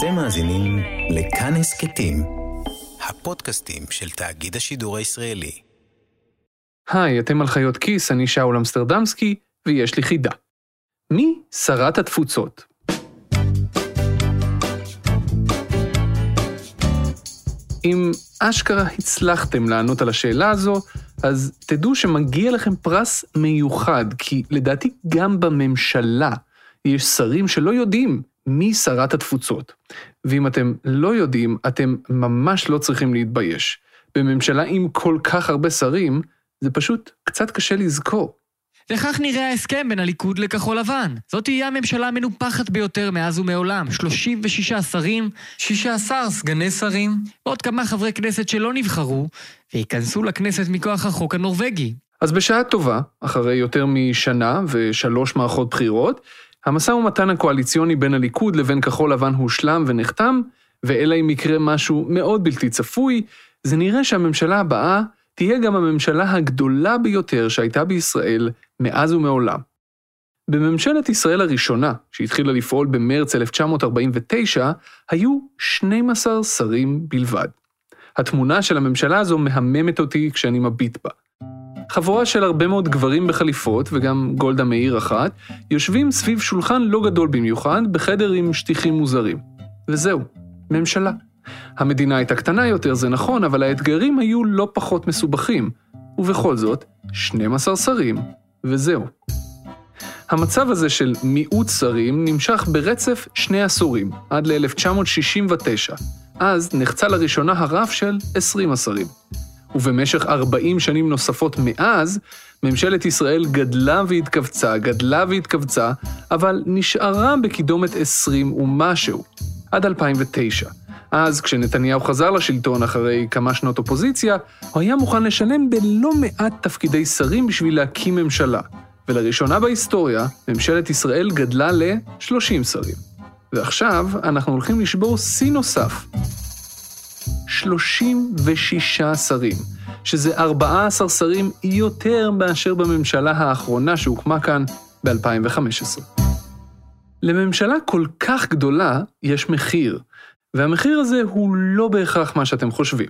אתם מאזינים לכאן הסכתים, הפודקאסטים של תאגיד השידור הישראלי. היי, אתם על חיות כיס, אני שאול אמסטרדמסקי, ויש לי חידה. מי שרת התפוצות? אם אשכרה הצלחתם לענות על השאלה הזו, אז תדעו שמגיע לכם פרס מיוחד, כי לדעתי גם בממשלה יש שרים שלא יודעים מי שרת התפוצות. ואם אתם לא יודעים, אתם ממש לא צריכים להתבייש. בממשלה עם כל כך הרבה שרים, זה פשוט קצת קשה לזכור. וכך נראה ההסכם בין הליכוד לכחול לבן. זאת תהיה הממשלה המנופחת ביותר מאז ומעולם. 36 שרים, 16 סגני שרים, ועוד כמה חברי כנסת שלא נבחרו, וייכנסו לכנסת מכוח החוק הנורבגי. אז בשעה טובה, אחרי יותר משנה ושלוש מערכות בחירות, המשא ומתן הקואליציוני בין הליכוד לבין כחול לבן הושלם ונחתם, ואלא אם יקרה משהו מאוד בלתי צפוי, זה נראה שהממשלה הבאה תהיה גם הממשלה הגדולה ביותר שהייתה בישראל מאז ומעולם. בממשלת ישראל הראשונה, שהתחילה לפעול במרץ 1949, היו 12 שרים בלבד. התמונה של הממשלה הזו מהממת אותי כשאני מביט בה. חבורה של הרבה מאוד גברים בחליפות, וגם גולדה מאיר אחת, יושבים סביב שולחן לא גדול במיוחד, בחדר עם שטיחים מוזרים. וזהו, ממשלה. המדינה הייתה קטנה יותר, זה נכון, אבל האתגרים היו לא פחות מסובכים. ובכל זאת, 12 שרים, וזהו. המצב הזה של מיעוט שרים נמשך ברצף שני עשורים, עד ל-1969. אז נחצה לראשונה הרף של 20 השרים. ובמשך 40 שנים נוספות מאז, ממשלת ישראל גדלה והתכווצה, גדלה והתכווצה, אבל נשארה בקידומת 20 ומשהו, עד 2009. אז, כשנתניהו חזר לשלטון אחרי כמה שנות אופוזיציה, הוא היה מוכן לשלם בלא מעט תפקידי שרים בשביל להקים ממשלה. ולראשונה בהיסטוריה, ממשלת ישראל גדלה ל-30 שרים. ועכשיו אנחנו הולכים לשבור שיא נוסף. 36 שרים, שזה 14 שרים יותר מאשר בממשלה האחרונה שהוקמה כאן ב-2015. לממשלה כל כך גדולה יש מחיר, והמחיר הזה הוא לא בהכרח מה שאתם חושבים.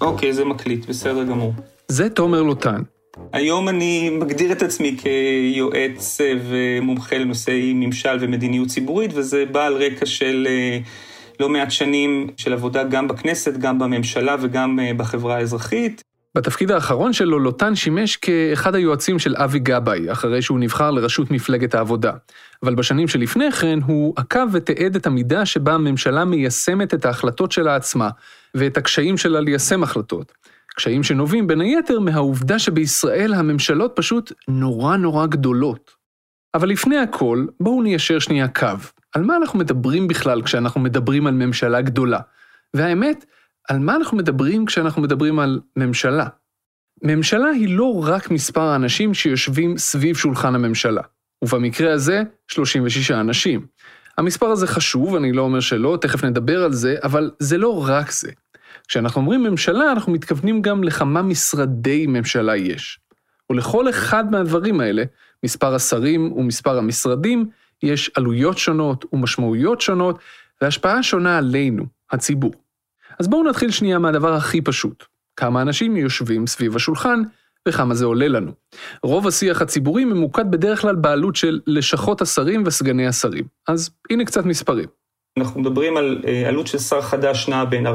אוקיי, זה מקליט, בסדר גמור. זה תומר לוטן. היום אני מגדיר את עצמי כיועץ ומומחה לנושאי ממשל ומדיניות ציבורית, וזה בא על רקע של אה, לא מעט שנים של עבודה גם בכנסת, גם בממשלה וגם אה, בחברה האזרחית. בתפקיד האחרון שלו, לוטן שימש כאחד היועצים של אבי גבאי, אחרי שהוא נבחר לראשות מפלגת העבודה. אבל בשנים שלפני כן, הוא עקב ותיעד את המידה שבה הממשלה מיישמת את ההחלטות שלה עצמה, ואת הקשיים שלה ליישם החלטות. קשיים שנובעים בין היתר מהעובדה שבישראל הממשלות פשוט נורא נורא גדולות. אבל לפני הכל, בואו ניישר שנייה קו. על מה אנחנו מדברים בכלל כשאנחנו מדברים על ממשלה גדולה? והאמת, על מה אנחנו מדברים כשאנחנו מדברים על ממשלה? ממשלה היא לא רק מספר האנשים שיושבים סביב שולחן הממשלה, ובמקרה הזה, 36 אנשים. המספר הזה חשוב, אני לא אומר שלא, תכף נדבר על זה, אבל זה לא רק זה. כשאנחנו אומרים ממשלה, אנחנו מתכוונים גם לכמה משרדי ממשלה יש. ולכל אחד מהדברים האלה, מספר השרים ומספר המשרדים, יש עלויות שונות ומשמעויות שונות, והשפעה שונה עלינו, הציבור. אז בואו נתחיל שנייה מהדבר הכי פשוט. כמה אנשים יושבים סביב השולחן וכמה זה עולה לנו. רוב השיח הציבורי ממוקד בדרך כלל בעלות של לשכות השרים וסגני השרים. אז הנה קצת מספרים. אנחנו מדברים על אה, עלות של שר חדש נע בין 4.5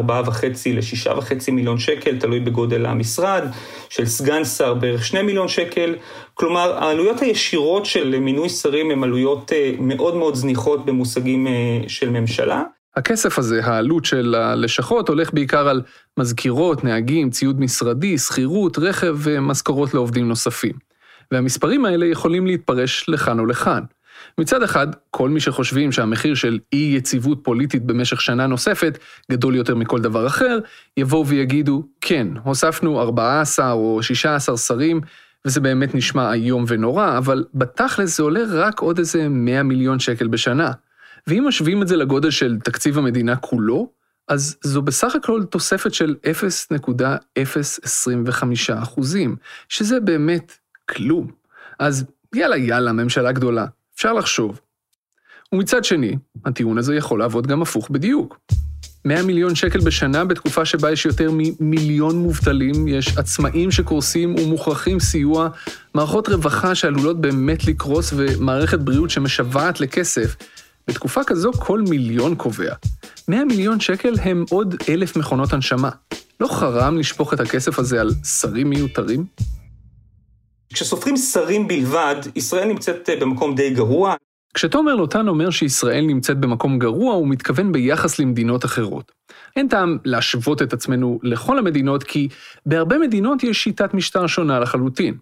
ל-6.5 מיליון שקל, תלוי בגודל המשרד, של סגן שר בערך 2 מיליון שקל. כלומר, העלויות הישירות של מינוי שרים הן עלויות אה, מאוד מאוד זניחות במושגים אה, של ממשלה. הכסף הזה, העלות של הלשכות, הולך בעיקר על מזכירות, נהגים, ציוד משרדי, שכירות, רכב ומשכורות לעובדים נוספים. והמספרים האלה יכולים להתפרש לכאן או לכאן. מצד אחד, כל מי שחושבים שהמחיר של אי יציבות פוליטית במשך שנה נוספת גדול יותר מכל דבר אחר, יבואו ויגידו, כן, הוספנו 14 או 16 שרים, וזה באמת נשמע איום ונורא, אבל בתכלס זה עולה רק עוד איזה 100 מיליון שקל בשנה. ואם משווים את זה לגודל של תקציב המדינה כולו, אז זו בסך הכל תוספת של 0.025 אחוזים, שזה באמת כלום. אז יאללה יאללה, ממשלה גדולה, אפשר לחשוב. ומצד שני, הטיעון הזה יכול לעבוד גם הפוך בדיוק. 100 מיליון שקל בשנה בתקופה שבה יש יותר ממיליון מובטלים, יש עצמאים שקורסים ומוכרחים סיוע, מערכות רווחה שעלולות באמת לקרוס ומערכת בריאות שמשוועת לכסף. בתקופה כזו כל מיליון קובע. 100 מיליון שקל הם עוד אלף מכונות הנשמה. לא חרם לשפוך את הכסף הזה על שרים מיותרים? כשסופרים שרים בלבד, ישראל נמצאת במקום די גרוע. כשתומר לוטן אומר שישראל נמצאת במקום גרוע, הוא מתכוון ביחס למדינות אחרות. אין טעם להשוות את עצמנו לכל המדינות, כי בהרבה מדינות יש שיטת משטר שונה לחלוטין.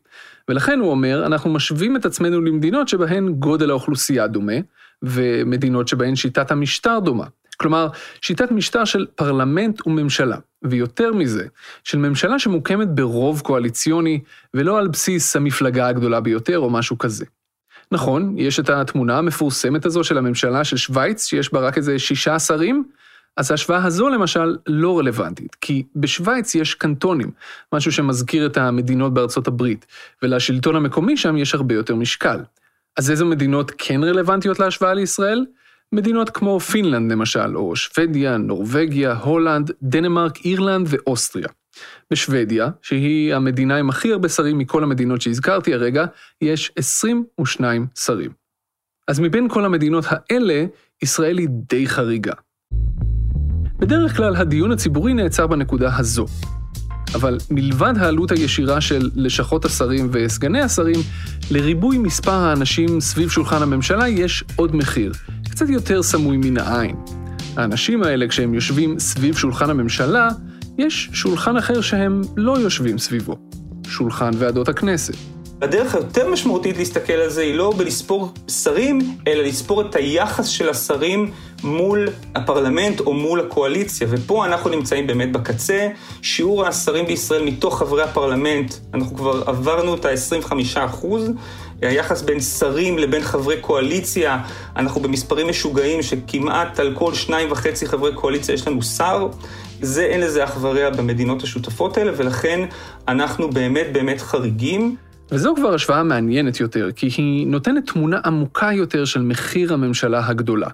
ולכן הוא אומר, אנחנו משווים את עצמנו למדינות שבהן גודל האוכלוסייה דומה, ומדינות שבהן שיטת המשטר דומה. כלומר, שיטת משטר של פרלמנט וממשלה, ויותר מזה, של ממשלה שמוקמת ברוב קואליציוני, ולא על בסיס המפלגה הגדולה ביותר או משהו כזה. נכון, יש את התמונה המפורסמת הזו של הממשלה של שווייץ, שיש בה רק איזה שישה שרים, אז ההשוואה הזו למשל לא רלוונטית, כי בשווייץ יש קנטונים, משהו שמזכיר את המדינות בארצות הברית, ולשלטון המקומי שם יש הרבה יותר משקל. אז איזה מדינות כן רלוונטיות להשוואה לישראל? מדינות כמו פינלנד למשל, או שוודיה, נורבגיה, הולנד, דנמרק, אירלנד ואוסטריה. בשוודיה, שהיא המדינה עם הכי הרבה שרים מכל המדינות שהזכרתי הרגע, יש 22 שרים. אז מבין כל המדינות האלה, ישראל היא די חריגה. בדרך כלל הדיון הציבורי נעצר בנקודה הזו. אבל מלבד העלות הישירה של לשכות השרים וסגני השרים, לריבוי מספר האנשים סביב שולחן הממשלה יש עוד מחיר, קצת יותר סמוי מן העין. האנשים האלה, כשהם יושבים סביב שולחן הממשלה, יש שולחן אחר שהם לא יושבים סביבו, שולחן ועדות הכנסת. הדרך היותר משמעותית להסתכל על זה היא לא בלספור שרים, אלא לספור את היחס של השרים מול הפרלמנט או מול הקואליציה. ופה אנחנו נמצאים באמת בקצה. שיעור השרים בישראל מתוך חברי הפרלמנט, אנחנו כבר עברנו את ה-25 אחוז. היחס בין שרים לבין חברי קואליציה, אנחנו במספרים משוגעים שכמעט על כל שניים וחצי חברי קואליציה יש לנו שר. זה, אין לזה אח ורע במדינות השותפות האלה, ולכן אנחנו באמת באמת חריגים. וזו כבר השוואה מעניינת יותר, כי היא נותנת תמונה עמוקה יותר של מחיר הממשלה הגדולה.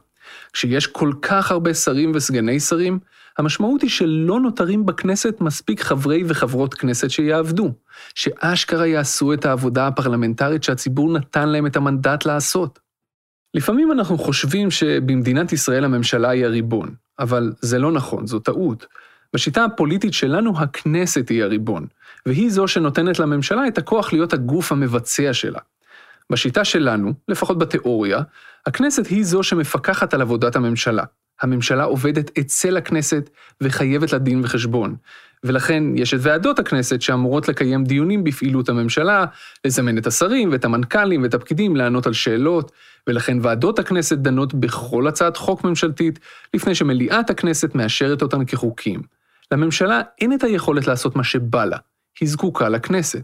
כשיש כל כך הרבה שרים וסגני שרים, המשמעות היא שלא נותרים בכנסת מספיק חברי וחברות כנסת שיעבדו, שאשכרה יעשו את העבודה הפרלמנטרית שהציבור נתן להם את המנדט לעשות. לפעמים אנחנו חושבים שבמדינת ישראל הממשלה היא הריבון, אבל זה לא נכון, זו טעות. בשיטה הפוליטית שלנו הכנסת היא הריבון, והיא זו שנותנת לממשלה את הכוח להיות הגוף המבצע שלה. בשיטה שלנו, לפחות בתיאוריה, הכנסת היא זו שמפקחת על עבודת הממשלה. הממשלה עובדת אצל הכנסת וחייבת לה דין וחשבון. ולכן יש את ועדות הכנסת שאמורות לקיים דיונים בפעילות הממשלה, לזמן את השרים ואת המנכ"לים ואת הפקידים לענות על שאלות, ולכן ועדות הכנסת דנות בכל הצעת חוק ממשלתית, לפני שמליאת הכנסת מאשרת אותן כחוקים. לממשלה אין את היכולת לעשות מה שבא לה, היא זקוקה לכנסת.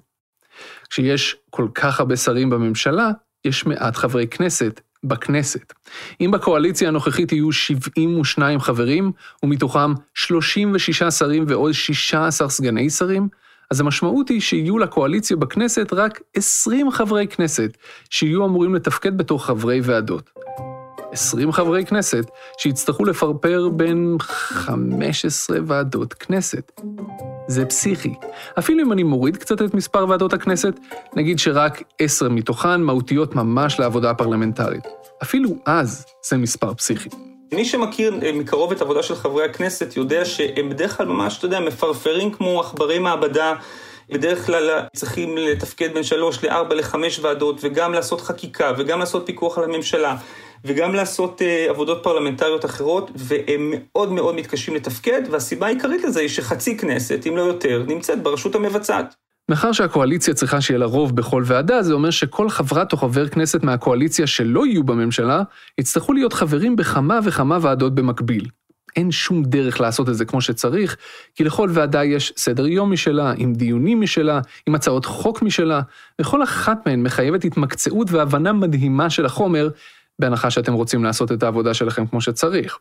כשיש כל כך הרבה שרים בממשלה, יש מעט חברי כנסת בכנסת. אם בקואליציה הנוכחית יהיו 72 חברים, ומתוכם 36 שרים ועוד 16 סגני שרים, אז המשמעות היא שיהיו לקואליציה בכנסת רק 20 חברי כנסת, שיהיו אמורים לתפקד בתור חברי ועדות. 20 חברי כנסת שיצטרכו לפרפר בין 15 ועדות כנסת. זה פסיכי. אפילו אם אני מוריד קצת את מספר ועדות הכנסת, נגיד שרק 10 מתוכן מהותיות ממש לעבודה הפרלמנטרית. אפילו אז זה מספר פסיכי. מי שמכיר אה, מקרוב את העבודה של חברי הכנסת יודע שהם בדרך כלל ממש, אתה יודע, מפרפרים כמו עכברי מעבדה. בדרך כלל צריכים לתפקד בין שלוש לארבע לחמש ועדות, וגם לעשות חקיקה, וגם לעשות פיקוח על הממשלה, וגם לעשות uh, עבודות פרלמנטריות אחרות, והם מאוד מאוד מתקשים לתפקד, והסיבה העיקרית לזה היא שחצי כנסת, אם לא יותר, נמצאת ברשות המבצעת. מאחר שהקואליציה צריכה שיהיה לה רוב בכל ועדה, זה אומר שכל חברת או חבר כנסת מהקואליציה שלא יהיו בממשלה, יצטרכו להיות חברים בכמה וכמה ועדות במקביל. אין שום דרך לעשות את זה כמו שצריך, כי לכל ועדה יש סדר יום משלה, עם דיונים משלה, עם הצעות חוק משלה, וכל אחת מהן מחייבת התמקצעות והבנה מדהימה של החומר, בהנחה שאתם רוצים לעשות את העבודה שלכם כמו שצריך.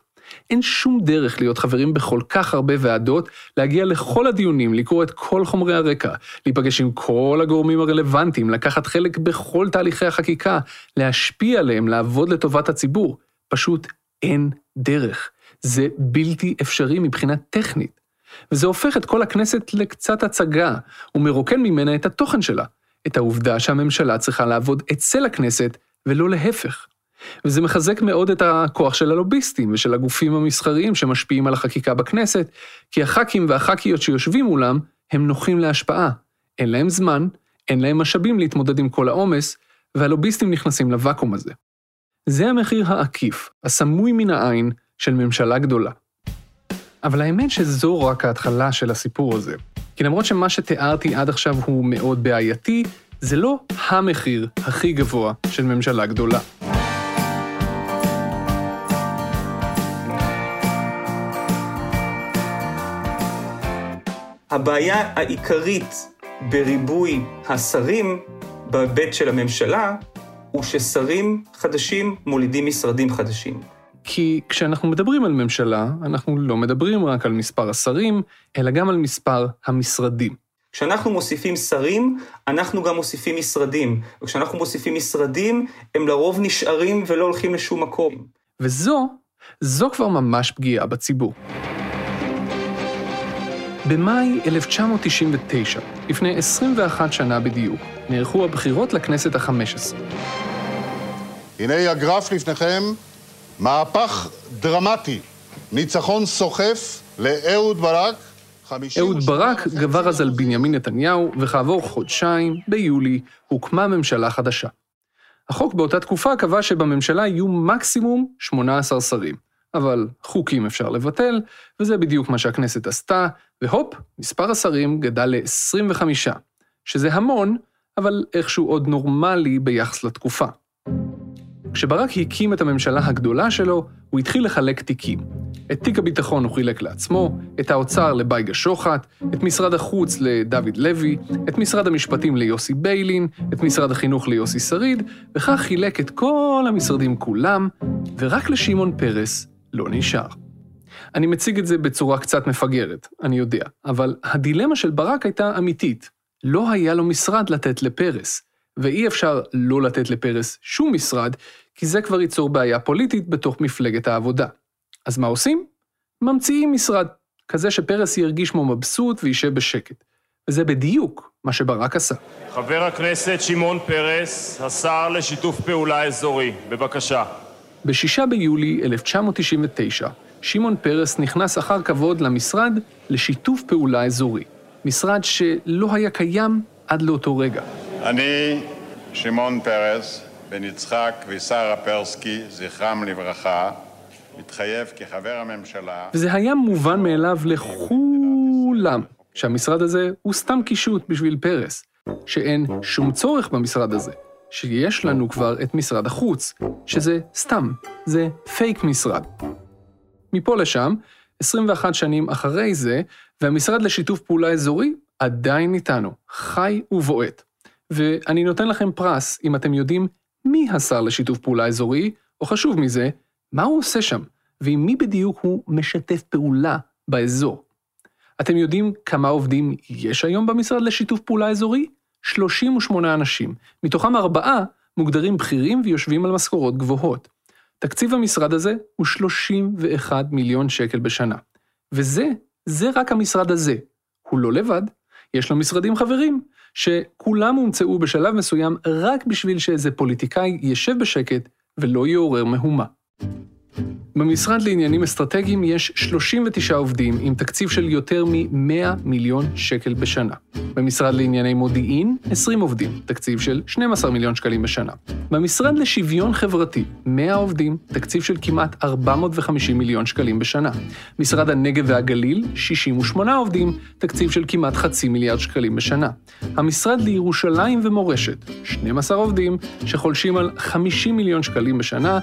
אין שום דרך להיות חברים בכל כך הרבה ועדות, להגיע לכל הדיונים, לקרוא את כל חומרי הרקע, להיפגש עם כל הגורמים הרלוונטיים, לקחת חלק בכל תהליכי החקיקה, להשפיע עליהם, לעבוד לטובת הציבור. פשוט אין דרך. זה בלתי אפשרי מבחינה טכנית. וזה הופך את כל הכנסת לקצת הצגה, ומרוקן ממנה את התוכן שלה, את העובדה שהממשלה צריכה לעבוד אצל הכנסת, ולא להפך. וזה מחזק מאוד את הכוח של הלוביסטים ושל הגופים המסחריים שמשפיעים על החקיקה בכנסת, כי הח"כים והח"כיות שיושבים מולם הם נוחים להשפעה. אין להם זמן, אין להם משאבים להתמודד עם כל העומס, והלוביסטים נכנסים לוואקום הזה. זה המחיר העקיף, הסמוי מן העין, של ממשלה גדולה. אבל האמת שזו רק ההתחלה של הסיפור הזה. כי למרות שמה שתיארתי עד עכשיו הוא מאוד בעייתי, זה לא המחיר הכי גבוה של ממשלה גדולה. הבעיה העיקרית בריבוי השרים בהיבט של הממשלה, הוא ששרים חדשים מולידים משרדים חדשים. כי כשאנחנו מדברים על ממשלה, אנחנו לא מדברים רק על מספר השרים, אלא גם על מספר המשרדים. כשאנחנו מוסיפים שרים, אנחנו גם מוסיפים משרדים. וכשאנחנו מוסיפים משרדים, הם לרוב נשארים ולא הולכים לשום מקום. וזו, זו כבר ממש פגיעה בציבור. במאי 1999, לפני 21 שנה בדיוק, נערכו הבחירות לכנסת ה-15. הנה הגרף לפניכם, מהפך דרמטי, ניצחון סוחף לאהוד ברק. אהוד ברק גבר אז על בנימין נתניהו, וכעבור חודשיים, ביולי, הוקמה ממשלה חדשה. החוק באותה תקופה קבע שבממשלה יהיו מקסימום 18 שרים. אבל חוקים אפשר לבטל, וזה בדיוק מה שהכנסת עשתה, והופ, מספר השרים גדל ל-25, שזה המון, אבל איכשהו עוד נורמלי ביחס לתקופה. כשברק הקים את הממשלה הגדולה שלו, הוא התחיל לחלק תיקים. את תיק הביטחון הוא חילק לעצמו, את האוצר לבייגה שוחט, את משרד החוץ לדוד לוי, את משרד המשפטים ליוסי ביילין, את משרד החינוך ליוסי שריד, וכך חילק את כל המשרדים כולם, ורק לשמעון פרס לא נשאר. אני מציג את זה בצורה קצת מפגרת, אני יודע, אבל הדילמה של ברק הייתה אמיתית. לא היה לו משרד לתת לפרס, ואי אפשר לא לתת לפרס שום משרד, כי זה כבר ייצור בעיה פוליטית בתוך מפלגת העבודה. אז מה עושים? ממציאים משרד, כזה שפרס ירגיש כמו מבסוט וישב בשקט. וזה בדיוק מה שברק עשה. חבר הכנסת שמעון פרס, השר לשיתוף פעולה אזורי, בבקשה. ב-6 ביולי 1999, שמעון פרס נכנס אחר כבוד למשרד לשיתוף פעולה אזורי. משרד שלא היה קיים עד לאותו רגע. אני, שמעון פרס, בן יצחק ושרה פרסקי, זכרם לברכה, מתחייב כחבר הממשלה... וזה היה מובן מאליו לכולם, שהמשרד הזה הוא סתם קישוט בשביל פרס, שאין שום צורך במשרד הזה, שיש לנו כבר את משרד החוץ, שזה סתם, זה פייק משרד. מפה לשם, 21 שנים אחרי זה, והמשרד לשיתוף פעולה אזורי עדיין איתנו, חי ובועט. ואני נותן לכם פרס אם אתם יודעים מי השר לשיתוף פעולה אזורי, או חשוב מזה, מה הוא עושה שם, ועם מי בדיוק הוא משתף פעולה באזור. אתם יודעים כמה עובדים יש היום במשרד לשיתוף פעולה אזורי? 38 אנשים, מתוכם ארבעה מוגדרים בכירים ויושבים על משכורות גבוהות. תקציב המשרד הזה הוא 31 מיליון שקל בשנה. וזה, זה רק המשרד הזה. הוא לא לבד, יש לו משרדים חברים, שכולם הומצאו בשלב מסוים רק בשביל שאיזה פוליטיקאי ישב בשקט ולא יעורר מהומה. במשרד לעניינים אסטרטגיים יש 39 עובדים עם תקציב של יותר מ-100 מיליון שקל בשנה. במשרד לענייני מודיעין, 20 עובדים, תקציב של 12 מיליון שקלים בשנה. במשרד לשוויון חברתי, 100 עובדים, תקציב של כמעט 450 מיליון שקלים בשנה. משרד הנגב והגליל, 68 עובדים, תקציב של כמעט חצי מיליארד שקלים בשנה. המשרד לירושלים ומורשת, 12 עובדים, שחולשים על 50 מיליון שקלים בשנה,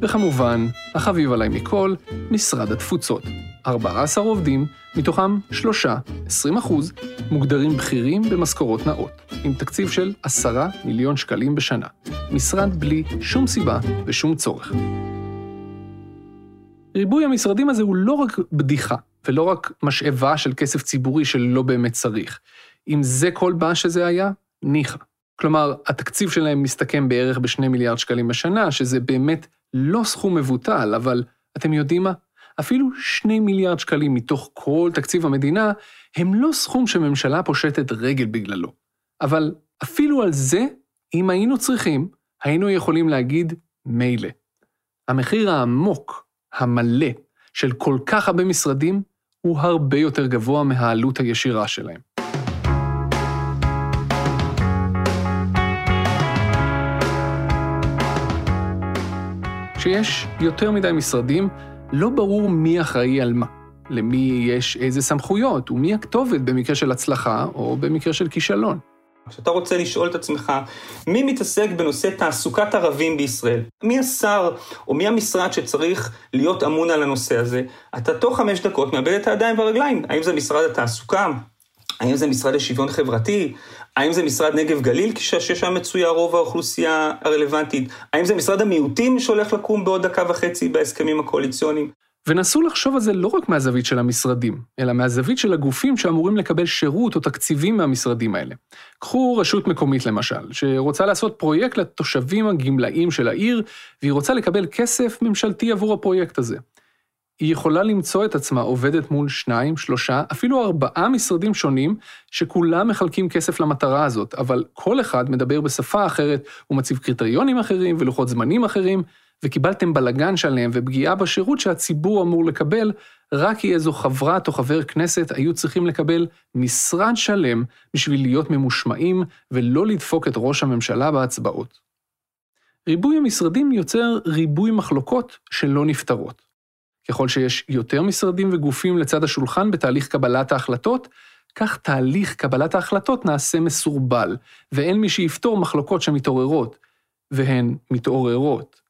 וכמובן, החביב עליי מכל, משרד התפוצות. 14 עובדים, מתוכם שלושה, 20 אחוז, מוגדרים בכירים במשכורות נאות, עם תקציב של 10 מיליון שקלים בשנה. משרד בלי שום סיבה ושום צורך. ריבוי המשרדים הזה הוא לא רק בדיחה, ולא רק משאבה של כסף ציבורי שלא באמת צריך. אם זה כל מה שזה היה, ניחא. כלומר, התקציב שלהם מסתכם בערך בשני מיליארד שקלים בשנה, שזה באמת לא סכום מבוטל, אבל אתם יודעים מה? אפילו שני מיליארד שקלים מתוך כל תקציב המדינה, הם לא סכום שממשלה פושטת רגל בגללו. אבל אפילו על זה, אם היינו צריכים, היינו יכולים להגיד מילא. המחיר העמוק, המלא, של כל כך הרבה משרדים, הוא הרבה יותר גבוה מהעלות הישירה שלהם. כשיש יותר מדי משרדים, לא ברור מי אחראי על מה, למי יש איזה סמכויות, ומי הכתובת במקרה של הצלחה או במקרה של כישלון. כשאתה רוצה לשאול את עצמך, מי מתעסק בנושא תעסוקת ערבים בישראל? מי השר או מי המשרד שצריך להיות אמון על הנושא הזה? אתה תוך חמש דקות מאבד את הידיים והרגליים. האם זה משרד התעסוקה? האם זה משרד לשוויון חברתי? האם זה משרד נגב גליל, ששם מצויה רוב האוכלוסייה הרלוונטית? האם זה משרד המיעוטים שהולך לקום בעוד דקה וחצי בהסכמים הקואליציוניים? ונסו לחשוב על זה לא רק מהזווית של המשרדים, אלא מהזווית של הגופים שאמורים לקבל שירות או תקציבים מהמשרדים האלה. קחו רשות מקומית למשל, שרוצה לעשות פרויקט לתושבים הגמלאים של העיר, והיא רוצה לקבל כסף ממשלתי עבור הפרויקט הזה. היא יכולה למצוא את עצמה עובדת מול שניים, שלושה, אפילו ארבעה משרדים שונים, שכולם מחלקים כסף למטרה הזאת, אבל כל אחד מדבר בשפה אחרת, ומציב קריטריונים אחרים ולוחות זמנים אחרים, וקיבלתם בלגן שלם ופגיעה בשירות שהציבור אמור לקבל, רק כי איזו חברת או חבר כנסת היו צריכים לקבל משרד שלם בשביל להיות ממושמעים ולא לדפוק את ראש הממשלה בהצבעות. ריבוי המשרדים יוצר ריבוי מחלוקות שלא נפתרות. ככל שיש יותר משרדים וגופים לצד השולחן בתהליך קבלת ההחלטות, כך תהליך קבלת ההחלטות נעשה מסורבל, ואין מי שיפתור מחלוקות שמתעוררות, והן מתעוררות.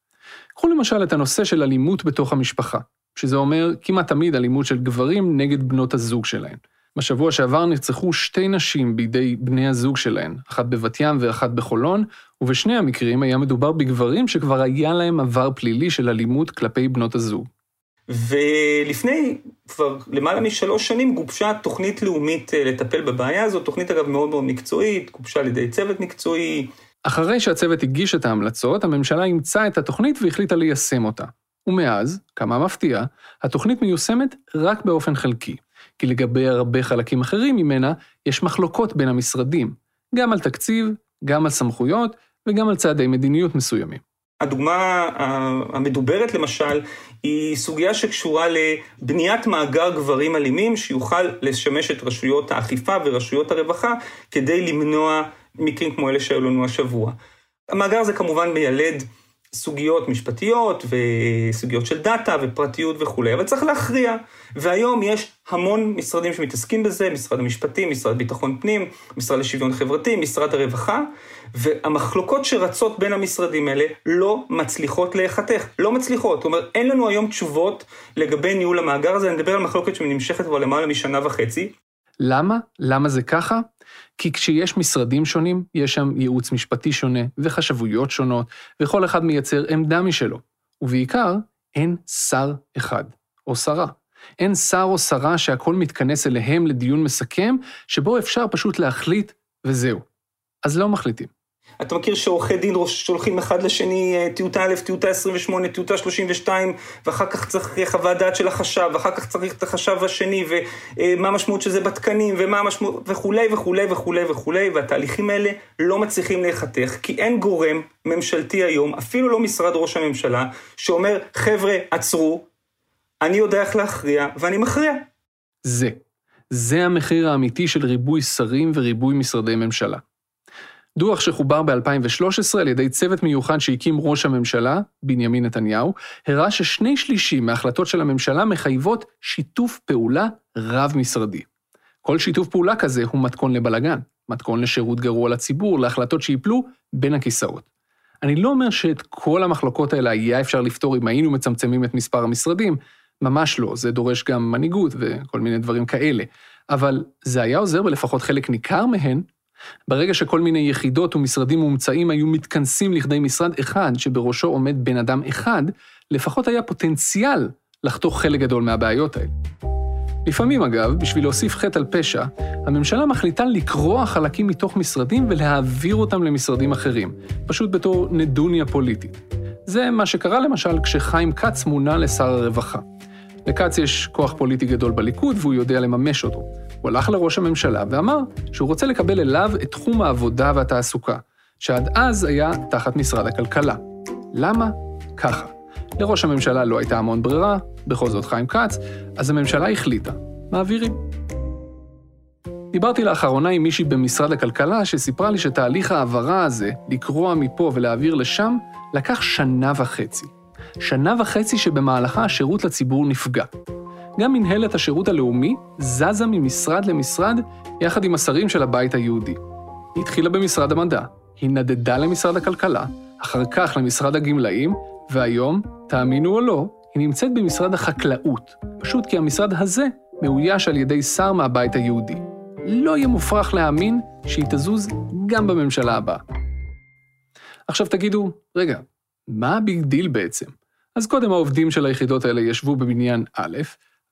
קחו למשל את הנושא של אלימות בתוך המשפחה, שזה אומר כמעט תמיד אלימות של גברים נגד בנות הזוג שלהן. בשבוע שעבר נרצחו שתי נשים בידי בני הזוג שלהן, אחת בבת ים ואחת בחולון, ובשני המקרים היה מדובר בגברים שכבר היה להם עבר פלילי של אלימות כלפי בנות הזוג. ולפני כבר למעלה משלוש שנים גובשה תוכנית לאומית אה, לטפל בבעיה הזאת, תוכנית אגב מאוד מאוד מקצועית, גובשה על ידי צוות מקצועי. אחרי שהצוות הגיש את ההמלצות, הממשלה אימצה את התוכנית והחליטה ליישם אותה. ומאז, כמה מפתיע, התוכנית מיושמת רק באופן חלקי, כי לגבי הרבה חלקים אחרים ממנה, יש מחלוקות בין המשרדים, גם על תקציב, גם על סמכויות וגם על צעדי מדיניות מסוימים. הדוגמה המדוברת למשל, היא סוגיה שקשורה לבניית מאגר גברים אלימים שיוכל לשמש את רשויות האכיפה ורשויות הרווחה כדי למנוע מקרים כמו אלה שהיו לנו השבוע. המאגר הזה כמובן מיילד סוגיות משפטיות וסוגיות של דאטה ופרטיות וכולי, אבל צריך להכריע. והיום יש המון משרדים שמתעסקים בזה, משרד המשפטים, משרד ביטחון פנים, משרד לשוויון חברתי, משרד הרווחה, והמחלוקות שרצות בין המשרדים האלה לא מצליחות להיחתך, לא מצליחות. זאת אומרת, אין לנו היום תשובות לגבי ניהול המאגר הזה, אני מדבר על מחלוקת שנמשכת כבר למעלה משנה וחצי. למה? למה זה ככה? כי כשיש משרדים שונים, יש שם ייעוץ משפטי שונה וחשבויות שונות, וכל אחד מייצר עמדה משלו. ובעיקר, אין שר אחד או שרה. אין שר או שרה שהכל מתכנס אליהם לדיון מסכם, שבו אפשר פשוט להחליט וזהו. אז לא מחליטים. אתה מכיר שעורכי דין שולחים אחד לשני אה, טיוטה א', טיוטה 28, טיוטה 32, ואחר כך צריך חוות דעת של החשב, ואחר כך צריך את החשב השני, ומה המשמעות של זה בתקנים, ומה המשמעות, וכולי וכולי וכולי וכולי, והתהליכים האלה לא מצליחים להיחתך, כי אין גורם ממשלתי היום, אפילו לא משרד ראש הממשלה, שאומר, חבר'ה, עצרו, אני יודע איך להכריע, ואני מכריע. זה. זה המחיר האמיתי של ריבוי שרים וריבוי משרדי ממשלה. דוח שחובר ב-2013 על ידי צוות מיוחד שהקים ראש הממשלה, בנימין נתניהו, הראה ששני שלישים מההחלטות של הממשלה מחייבות שיתוף פעולה רב-משרדי. כל שיתוף פעולה כזה הוא מתכון לבלגן, מתכון לשירות גרוע לציבור, להחלטות שיפלו בין הכיסאות. אני לא אומר שאת כל המחלוקות האלה היה אפשר לפתור אם היינו מצמצמים את מספר המשרדים, ממש לא, זה דורש גם מנהיגות וכל מיני דברים כאלה. אבל זה היה עוזר בלפחות חלק ניכר מהן ברגע שכל מיני יחידות ומשרדים מומצאים היו מתכנסים לכדי משרד אחד שבראשו עומד בן אדם אחד, לפחות היה פוטנציאל לחתוך חלק גדול מהבעיות האלה. לפעמים, אגב, בשביל להוסיף חטא על פשע, הממשלה מחליטה לקרוע חלקים מתוך משרדים ולהעביר אותם למשרדים אחרים, פשוט בתור נדוניה פוליטית. זה מה שקרה למשל כשחיים כץ מונה לשר הרווחה. לכץ יש כוח פוליטי גדול בליכוד והוא יודע לממש אותו. הוא הלך לראש הממשלה ואמר שהוא רוצה לקבל אליו את תחום העבודה והתעסוקה, שעד אז היה תחת משרד הכלכלה. למה? ככה. לראש הממשלה לא הייתה המון ברירה, בכל זאת חיים כץ, אז הממשלה החליטה, מעבירים. דיברתי לאחרונה עם מישהי במשרד הכלכלה שסיפרה לי שתהליך ההעברה הזה, לקרוע מפה ולהעביר לשם, לקח שנה וחצי. שנה וחצי שבמהלכה השירות לציבור נפגע. גם מנהלת השירות הלאומי זזה ממשרד למשרד יחד עם השרים של הבית היהודי. היא התחילה במשרד המדע, היא נדדה למשרד הכלכלה, אחר כך למשרד הגמלאים, והיום, תאמינו או לא, היא נמצאת במשרד החקלאות, פשוט כי המשרד הזה מאויש על ידי שר מהבית היהודי. לא יהיה מופרך להאמין שהיא תזוז גם בממשלה הבאה. עכשיו תגידו, רגע, מה ה big deal בעצם? אז קודם העובדים של היחידות האלה ישבו בבניין א',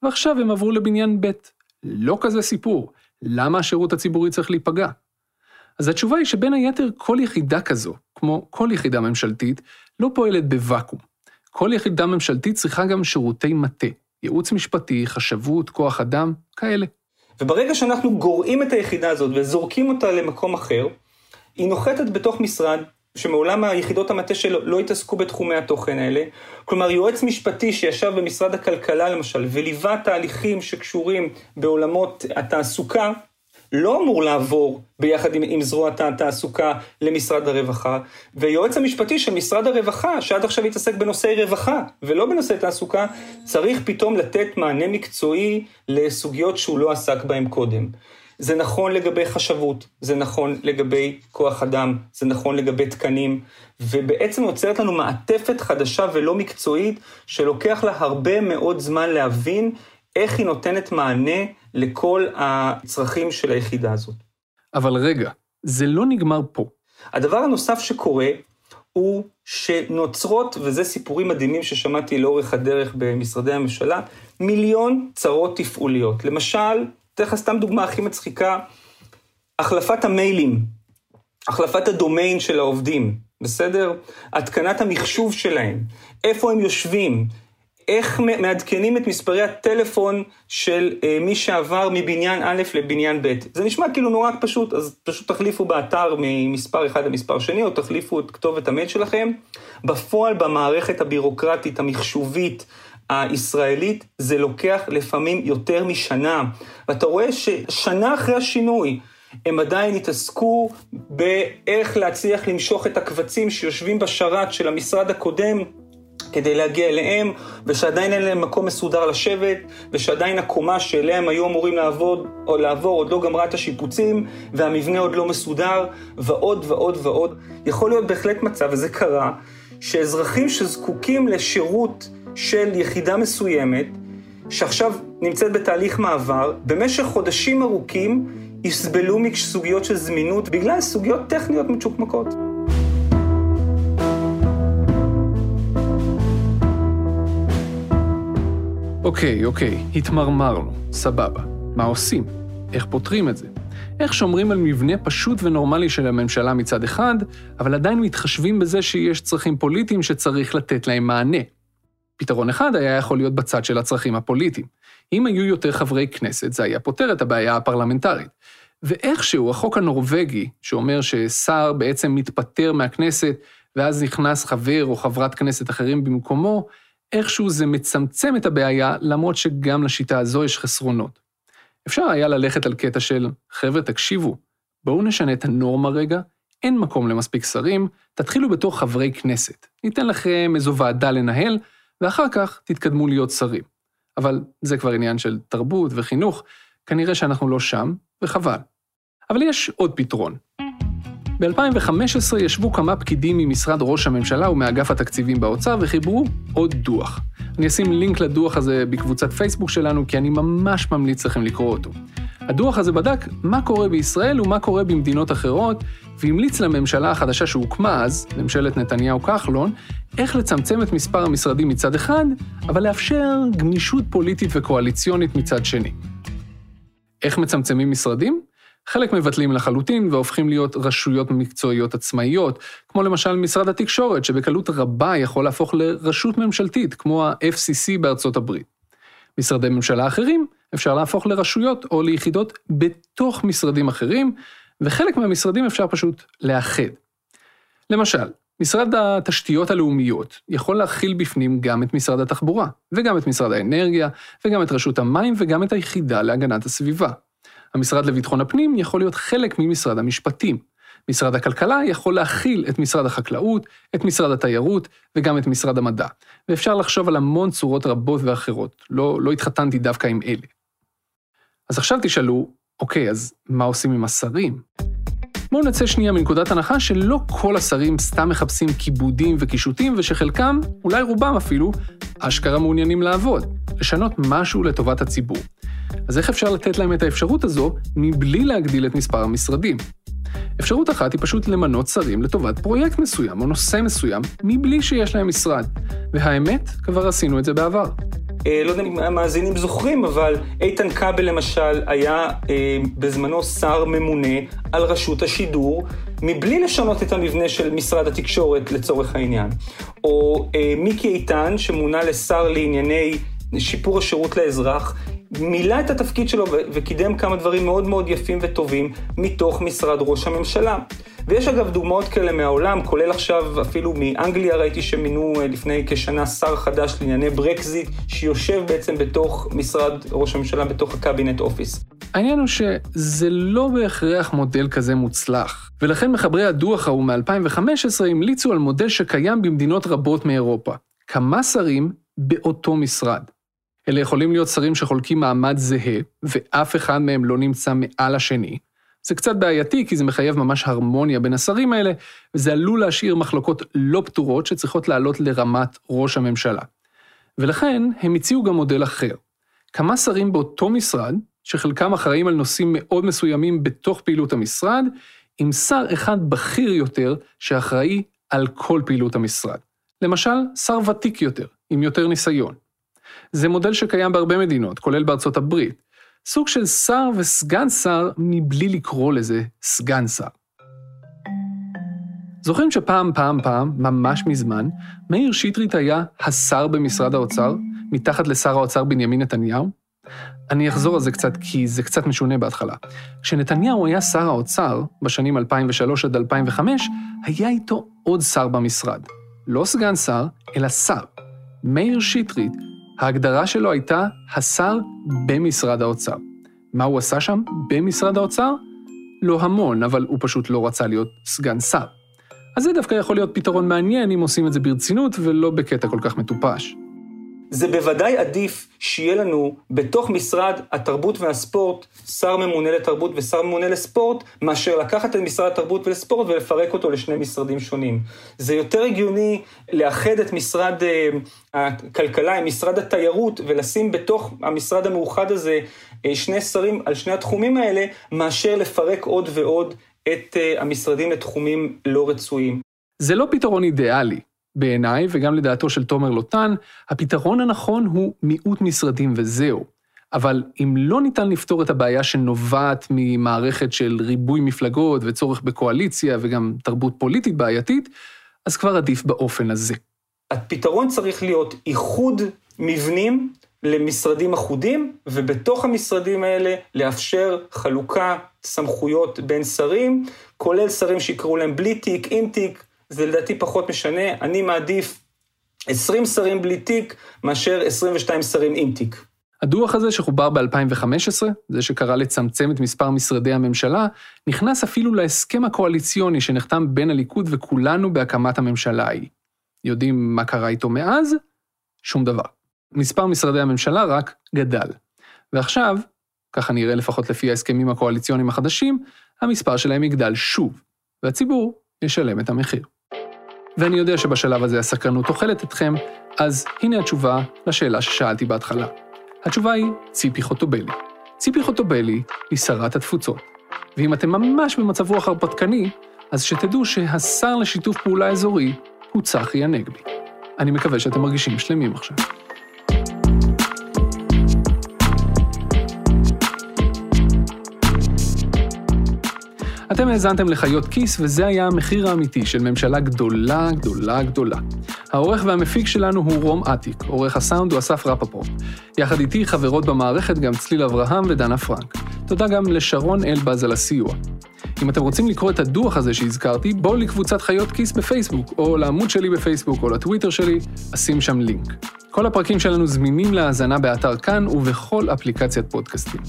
ועכשיו הם עברו לבניין ב'. לא כזה סיפור. למה השירות הציבורי צריך להיפגע? אז התשובה היא שבין היתר כל יחידה כזו, כמו כל יחידה ממשלתית, לא פועלת בוואקום. כל יחידה ממשלתית צריכה גם שירותי מטה, ייעוץ משפטי, חשבות, כוח אדם, כאלה. וברגע שאנחנו גורעים את היחידה הזאת וזורקים אותה למקום אחר, היא נוחתת בתוך משרד שמעולם היחידות המטה שלו לא התעסקו בתחומי התוכן האלה. כלומר, יועץ משפטי שישב במשרד הכלכלה למשל, וליווה תהליכים שקשורים בעולמות התעסוקה, לא אמור לעבור ביחד עם, עם זרוע התעסוקה למשרד הרווחה, ויועץ המשפטי של משרד הרווחה, שעד עכשיו התעסק בנושאי רווחה ולא בנושאי תעסוקה, צריך פתאום לתת מענה מקצועי לסוגיות שהוא לא עסק בהן קודם. זה נכון לגבי חשבות, זה נכון לגבי כוח אדם, זה נכון לגבי תקנים, ובעצם יוצרת לנו מעטפת חדשה ולא מקצועית, שלוקח לה הרבה מאוד זמן להבין איך היא נותנת מענה לכל הצרכים של היחידה הזאת. אבל רגע, זה לא נגמר פה. הדבר הנוסף שקורה הוא שנוצרות, וזה סיפורים מדהימים ששמעתי לאורך הדרך במשרדי הממשלה, מיליון צרות תפעוליות. למשל, אתן לך סתם דוגמה הכי מצחיקה, החלפת המיילים, החלפת הדומיין של העובדים, בסדר? התקנת המחשוב שלהם, איפה הם יושבים, איך מעדכנים את מספרי הטלפון של אה, מי שעבר מבניין א' לבניין ב'. זה נשמע כאילו נורא פשוט, אז פשוט תחליפו באתר ממספר אחד למספר שני, או תחליפו את כתובת המייל שלכם. בפועל, במערכת הבירוקרטית, המחשובית, הישראלית, זה לוקח לפעמים יותר משנה. ואתה רואה ששנה אחרי השינוי, הם עדיין התעסקו באיך להצליח למשוך את הקבצים שיושבים בשרת של המשרד הקודם כדי להגיע אליהם, ושעדיין אין להם מקום מסודר לשבת, ושעדיין הקומה שאליה הם היו אמורים לעבוד, או לעבור עוד לא גמרה את השיפוצים, והמבנה עוד לא מסודר, ועוד ועוד ועוד. יכול להיות בהחלט מצב, וזה קרה, שאזרחים שזקוקים לשירות של יחידה מסוימת, שעכשיו נמצאת בתהליך מעבר, במשך חודשים ארוכים יסבלו מסוגיות של זמינות בגלל סוגיות טכניות מצ'וקמקות. אוקיי, אוקיי, התמרמרנו, סבבה. מה עושים? איך פותרים את זה? איך שומרים על מבנה פשוט ונורמלי של הממשלה מצד אחד, אבל עדיין מתחשבים בזה שיש צרכים פוליטיים שצריך לתת להם מענה. פתרון אחד היה יכול להיות בצד של הצרכים הפוליטיים. אם היו יותר חברי כנסת, זה היה פותר את הבעיה הפרלמנטרית. ואיכשהו החוק הנורבגי, שאומר ששר בעצם מתפטר מהכנסת, ואז נכנס חבר או חברת כנסת אחרים במקומו, איכשהו זה מצמצם את הבעיה, למרות שגם לשיטה הזו יש חסרונות. אפשר היה ללכת על קטע של, חבר'ה, תקשיבו, בואו נשנה את הנורמה רגע, אין מקום למספיק שרים, תתחילו בתור חברי כנסת. ניתן לכם איזו ועדה לנהל, ואחר כך תתקדמו להיות שרים. אבל זה כבר עניין של תרבות וחינוך, כנראה שאנחנו לא שם, וחבל. אבל יש עוד פתרון. ב-2015 ישבו כמה פקידים ממשרד ראש הממשלה ומאגף התקציבים באוצר וחיברו עוד דוח. אני אשים לינק לדוח הזה בקבוצת פייסבוק שלנו, כי אני ממש ממליץ לכם לקרוא אותו. הדוח הזה בדק מה קורה בישראל ומה קורה במדינות אחרות, והמליץ לממשלה החדשה שהוקמה אז, ממשלת נתניהו-כחלון, איך לצמצם את מספר המשרדים מצד אחד, אבל לאפשר גמישות פוליטית וקואליציונית מצד שני. איך מצמצמים משרדים? חלק מבטלים לחלוטין והופכים להיות רשויות מקצועיות עצמאיות, כמו למשל משרד התקשורת, שבקלות רבה יכול להפוך לרשות ממשלתית, כמו ה-FCC בארצות הברית. משרדי ממשלה אחרים אפשר להפוך לרשויות או ליחידות בתוך משרדים אחרים, וחלק מהמשרדים אפשר פשוט לאחד. למשל, משרד התשתיות הלאומיות יכול להכיל בפנים גם את משרד התחבורה, וגם את משרד האנרגיה, וגם את רשות המים, וגם את היחידה להגנת הסביבה. המשרד לביטחון הפנים יכול להיות חלק ממשרד המשפטים. משרד הכלכלה יכול להכיל את משרד החקלאות, את משרד התיירות וגם את משרד המדע. ואפשר לחשוב על המון צורות רבות ואחרות. לא, לא התחתנתי דווקא עם אלה. אז עכשיו תשאלו, אוקיי, אז מה עושים עם השרים? בואו נצא שנייה מנקודת הנחה שלא כל השרים סתם מחפשים כיבודים וקישוטים, ושחלקם, אולי רובם אפילו, אשכרה מעוניינים לעבוד, לשנות משהו לטובת הציבור. אז איך אפשר לתת להם את האפשרות הזו מבלי להגדיל את מספר המשרדים? אפשרות אחת היא פשוט למנות שרים לטובת פרויקט מסוים או נושא מסוים, מבלי שיש להם משרד. והאמת, כבר עשינו את זה בעבר. אה, לא יודע אם המאזינים זוכרים, אבל איתן כבל למשל היה אה, בזמנו שר ממונה על רשות השידור, מבלי לשנות את המבנה של משרד התקשורת לצורך העניין. או אה, מיקי איתן, שמונה לשר לענייני שיפור השירות לאזרח, מילא את התפקיד שלו וקידם כמה דברים מאוד מאוד יפים וטובים מתוך משרד ראש הממשלה. ויש אגב דוגמאות כאלה מהעולם, כולל עכשיו אפילו מאנגליה ראיתי שמינו אה, לפני כשנה שר חדש לענייני ברקזיט, שיושב בעצם בתוך משרד ראש הממשלה, בתוך ה Cabinet Office. העניין הוא שזה לא בהכרח מודל כזה מוצלח, ולכן מחברי הדוח ההוא מ-2015 המליצו על מודל שקיים במדינות רבות מאירופה. כמה שרים באותו משרד. אלה יכולים להיות שרים שחולקים מעמד זהה, ואף אחד מהם לא נמצא מעל השני. זה קצת בעייתי, כי זה מחייב ממש הרמוניה בין השרים האלה, וזה עלול להשאיר מחלוקות לא פתורות שצריכות לעלות לרמת ראש הממשלה. ולכן הם הציעו גם מודל אחר. כמה שרים באותו משרד, שחלקם אחראים על נושאים מאוד מסוימים בתוך פעילות המשרד, עם שר אחד בכיר יותר שאחראי על כל פעילות המשרד. למשל, שר ותיק יותר, עם יותר ניסיון. זה מודל שקיים בהרבה מדינות, כולל בארצות הברית. סוג של שר וסגן שר מבלי לקרוא לזה סגן שר. זוכרים שפעם, פעם, פעם, ממש מזמן, מאיר שטרית היה השר במשרד האוצר, מתחת לשר האוצר בנימין נתניהו? אני אחזור על זה קצת, כי זה קצת משונה בהתחלה. כשנתניהו היה שר האוצר, בשנים 2003 עד 2005, היה איתו עוד שר במשרד. לא סגן שר, אלא שר. מאיר שטרית ההגדרה שלו הייתה השר במשרד האוצר. מה הוא עשה שם במשרד האוצר? לא המון, אבל הוא פשוט לא רצה להיות סגן שר. אז זה דווקא יכול להיות פתרון מעניין אם עושים את זה ברצינות ולא בקטע כל כך מטופש. זה בוודאי עדיף שיהיה לנו בתוך משרד התרבות והספורט שר ממונה לתרבות ושר ממונה לספורט, מאשר לקחת את משרד התרבות ולספורט ולפרק אותו לשני משרדים שונים. זה יותר הגיוני לאחד את משרד uh, הכלכלה עם משרד התיירות ולשים בתוך המשרד המאוחד הזה uh, שני שרים על שני התחומים האלה, מאשר לפרק עוד ועוד את uh, המשרדים לתחומים לא רצויים. זה לא פתרון אידיאלי. בעיניי, וגם לדעתו של תומר לוטן, הפתרון הנכון הוא מיעוט משרדים וזהו. אבל אם לא ניתן לפתור את הבעיה שנובעת ממערכת של ריבוי מפלגות וצורך בקואליציה וגם תרבות פוליטית בעייתית, אז כבר עדיף באופן הזה. הפתרון צריך להיות איחוד מבנים למשרדים אחודים, ובתוך המשרדים האלה לאפשר חלוקה סמכויות בין שרים, כולל שרים שיקראו להם בלי תיק, עם תיק, זה לדעתי פחות משנה, אני מעדיף 20 שרים בלי תיק מאשר 22 שרים עם תיק. הדוח הזה שחובר ב-2015, זה שקרא לצמצם את מספר משרדי הממשלה, נכנס אפילו להסכם הקואליציוני שנחתם בין הליכוד וכולנו בהקמת הממשלה ההיא. יודעים מה קרה איתו מאז? שום דבר. מספר משרדי הממשלה רק גדל. ועכשיו, ככה נראה לפחות לפי ההסכמים הקואליציוניים החדשים, המספר שלהם יגדל שוב, והציבור ישלם את המחיר. ואני יודע שבשלב הזה הסקרנות אוכלת אתכם, אז הנה התשובה לשאלה ששאלתי בהתחלה. התשובה היא ציפי חוטובלי. ציפי חוטובלי היא שרת התפוצות. ואם אתם ממש במצב רוח הרפתקני, אז שתדעו שהשר לשיתוף פעולה אזורי הוא צחי הנגבי. אני מקווה שאתם מרגישים שלמים עכשיו. אתם האזנתם לחיות כיס, וזה היה המחיר האמיתי של ממשלה גדולה, גדולה, גדולה. העורך והמפיק שלנו הוא רום אטיק, עורך הסאונד הוא אסף רפפורט. יחד איתי חברות במערכת גם צליל אברהם ודנה פרנק. תודה גם לשרון אלבז על הסיוע. אם אתם רוצים לקרוא את הדוח הזה שהזכרתי, בואו לקבוצת חיות כיס בפייסבוק, או לעמוד שלי בפייסבוק, או לטוויטר שלי, אשים שם לינק. כל הפרקים שלנו זמינים להאזנה באתר כאן ובכל אפליקציית פודקאסטים.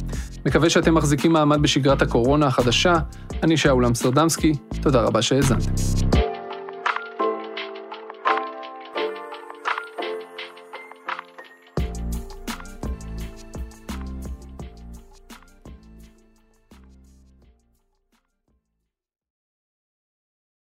מקווה שאתם מחזיקים מעמד בשגרת הקורונה החדשה. אני שאול אמסטרדמסקי, תודה רבה שהאזנתם.